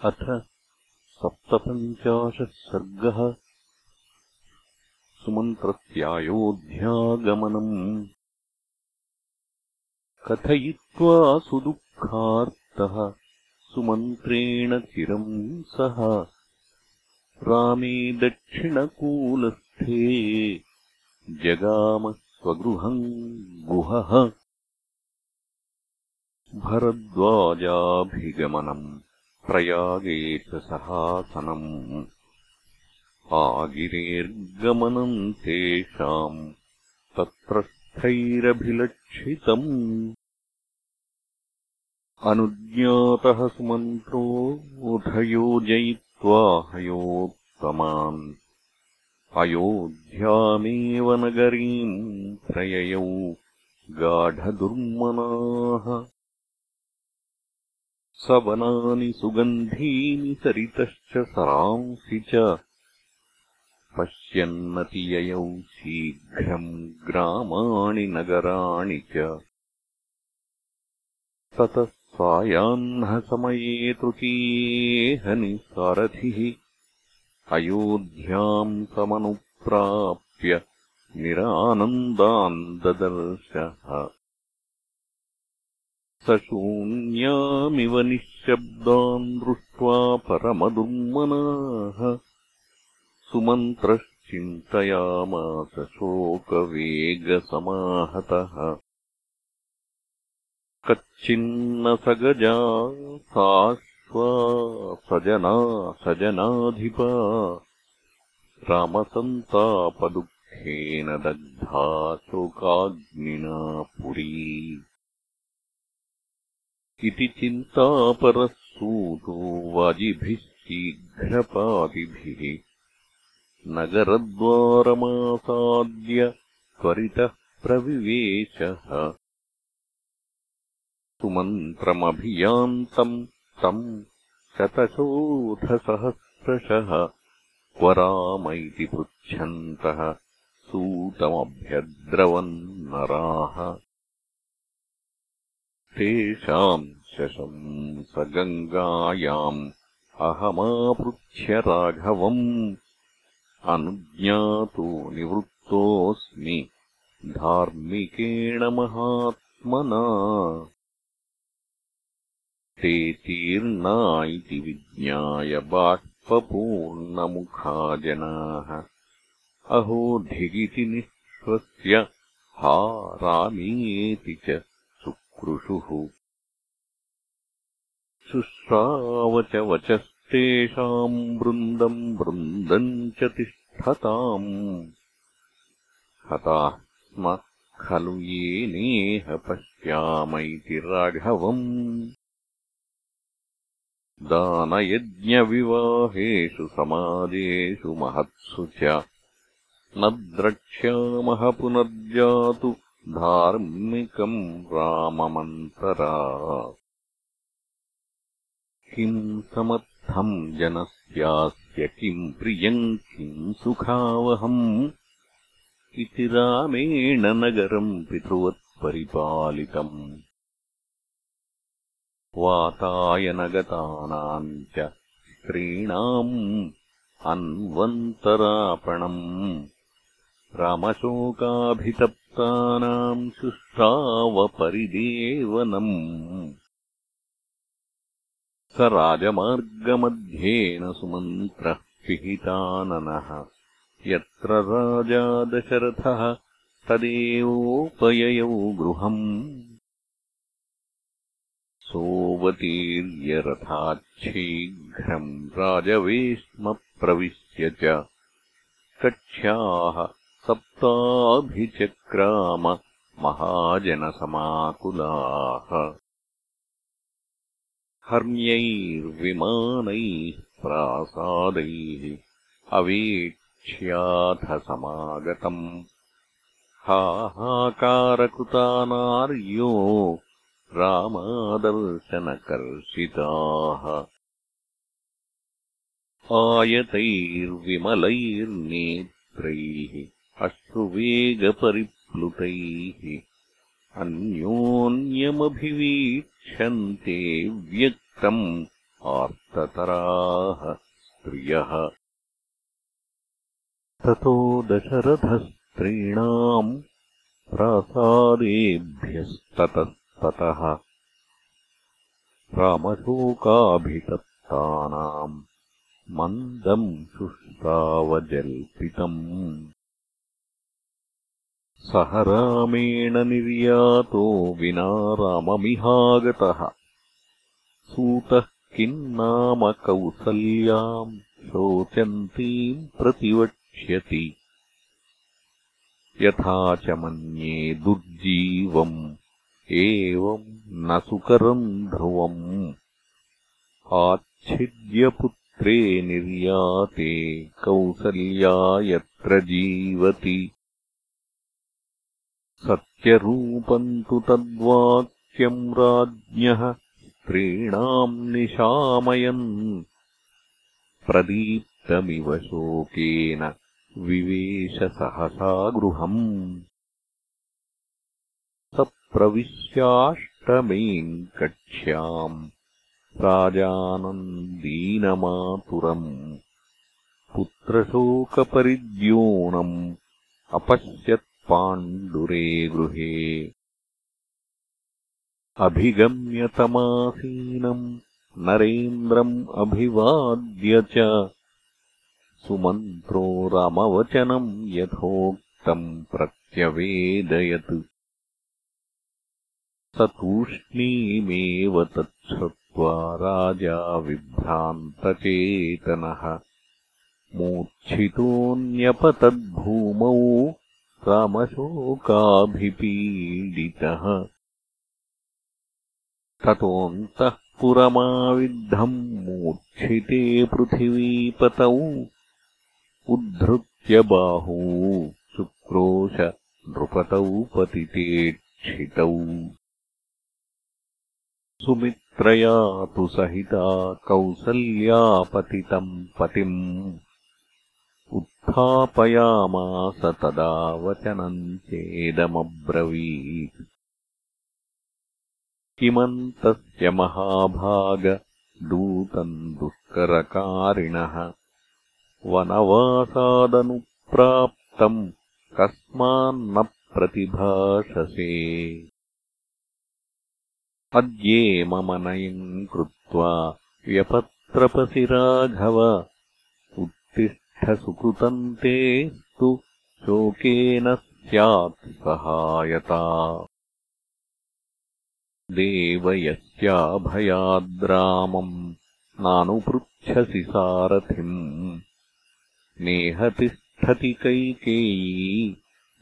अथ सप्तपञ्चाशः सर्गः। सुमन्त्रस्यायोध्यागमनम् कथयित्वा सुदुःखार्तः सुमन्त्रेण चिरम् सः। रामे दक्षिणकूलस्थे जगामस्वगृहम् गुहः। भरद्वाजाभिगमनम् प्रयागे च सहासनम् आगिरेर्गमनम् तेषाम् तत्र स्थैरभिलक्षितम् अनुज्ञातः सुमन्त्रो उधयोजयित्वा हयोत्तमान् अयोध्यामेव नगरीम् प्रययौ गाढदुर्मनाः सवनानि सुगन्धीनि सरितश्च सरांसि च। पश्यन्नतिययौ शीघ्रम् ग्रामाणि नगराणि च। ततः सायाह्नसमये तृतीयेहनि सारथिः। अयोध्याम् समनुप्राप्य निरानन्दान् ददर्शः शून्यामिव निःशब्दान् दृष्ट्वा परमदुर्मनाः। सुमन्त्रश्चिन्तयामास शोकवेगसमाहतः। कच्चिन्नसगजा साश्वा सजना सजनाधिपा रामसन्तापदुःखेन दग्धा शोकाग्निना पुरी इति चिन्तापरः सूतो वाजिभिः शीघ्रपादिभिः नगरद्वारमासाद्य त्वरितः प्रविवेशः। सुमन्त्रमभियान्तम् तम् शतशोधसहस्रशः। क्व राम इति पृच्छन्तः सूतमभ्यद्रवन्नराः तेषाम् शशंसगङ्गायाम् अहमापृच्छ्य राघवम् अनुज्ञातो निवृत्तोऽस्मि धार्मिकेण महात्मना। ते तीर्णा इति विज्ञाय बाष्पूर्णमुखा जनाः अहोधिगिति निःश्वस्य हा रामीति च कृषुः। शुश्रावच वचस्तेषाम् वृन्दम् वृन्दम् च तिष्ठताम्। हताः स्म खलु येनेह पश्याम इति राघवम्। दानयज्ञविवाहेषु समाजेषु महत्सु च। न द्रक्ष्यामः पुनर्जातु धार्मिकम् राममन्तरा। किम् समर्थम् जनस्यास्य किम् प्रियम् किम् सुखावहम्? इति रामेण नगरम् पितृवत्परिपालितम्। वातायनगतानाम् च स्त्रीणाम् अन्वन्तरापणम् शुश्रावपरिदेवनम् स राजमार्गमध्येन सुमन्त्रः पिहिताननः। यत्र राजा दशरथः तदेवोपययौ गृहम्। सोऽवतीर्यरथाच्छीघ्रम् राजवेश्मप्रविश्य च। कक्ष्याः सप्ताभिचक्राम महाजनसमाकुलाः। हर्म्यैर्विमानैः प्रासादैः अवेक्ष्याथ समागतम्। हाहाकारकृतानार्यो रामादर्शनकर्षिताः। आयतैर्विमलैर्नेत्रैः अश्रुवेगपरिप्लुतैः अन्योन्यमभिवीक्षन्ते व्यक्तम् आर्ततराः स्त्रियः। ततो दशरथस्त्रीणाम् प्रासादेभ्यस्ततस्ततः। रामशोकाभितप्तानाम् मन्दम् शुष्कावजल्पितम् सह रामेण निर्यातो विना राममिहागतः। सूतः किम् नाम कौसल्याम् शोचन्तीम् प्रतिवक्ष्यति। यथा च मन्ये दुर्जीवम् एवम् न सुकरम् ध्रुवम् आच्छिद्यपुत्रे निर्याते कौसल्या यत्र जीवति सत्यरूपम् तु तद्वाक्यम् राज्ञः स्त्रीणाम् निशामयन् प्रदीप्तमिव शोकेन विवेश सहसा गृहम्। स प्रविश्याष्टमीम् कक्ष्याम् राजानम् दीनमातुरम् पुत्रशोकपरिद्योणम् अपश्यत् पाण्डुरे गृहे। अभिगम्यतमासीनम् नरेन्द्रम् अभिवाद्य च। सुमन्त्रो रामवचनम् यथोक्तम् प्रत्यवेदयत्। स तूष्णीमेव तच्छ्रुत्वा राजा विभ्रान्तचेतनः। मूर्च्छितोऽन्यपतद्भूमौ रामशोकाभिपीडितः ततोऽन्तः पुरमाविद्धम् मूर्च्छिते पृथिवीपतौ। उद्धृत्य बाहू शुक्रोश नृपतौ पतितेक्षितौ सुमित्रया तु सहिता कौसल्यापतितम् पतिम् उत्थापयामास तदा वचनम् चेदमब्रवीत्। किमन्तस्य महाभागदूतम् दुष्करकारिणः? वनवासादनुप्राप्तम् कस्मान्न प्रतिभाषसे। अद्ये मम नयम् कृत्वा व्यपत्रपसि राघव सुकृतम् तेस्तु शोकेन स्यात् सहायता। देवयस्याभयाद्रामम् नानुपृच्छसि सारथिम्। नेहतिष्ठति कैकेयी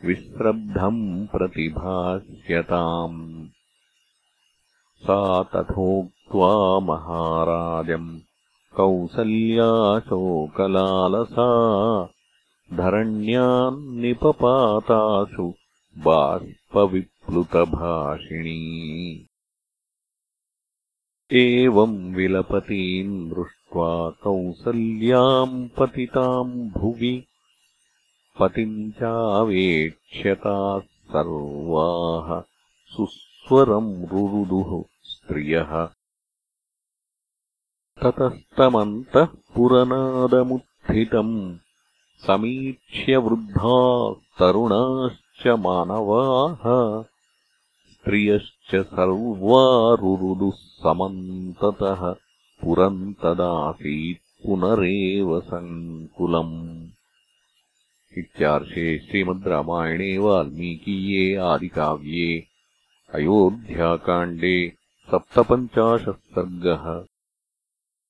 विश्रब्धम् प्रतिभाष्यताम् सा तथोक्त्वा महाराजम् कौसल्याशोकलालसा धरण्यान्निपपातासु बाष्पविप्लुतभाषिणी। एवम् विलपतीम् दृष्ट्वा कौसल्याम् पतिताम् भुवि पतिम् चावेक्ष्यताः सर्वाः सुस्वरम् रुरुदुः स्त्रियः ततस्तमन्तः पुरनादमुत्थितम्। समीक्ष्य वृद्धा तरुणाश्च मानवाः। स्त्रियश्च सर्वारुरुदुः समन्ततः पुरम् तदासीत् पुनरेव सङ्कुलम्। इत्यार्षे श्रीमद् रामायणे वाल्मीकीये आदिकाव्ये अयोध्याकाण्डे सप्तपञ्चाशः सर्गः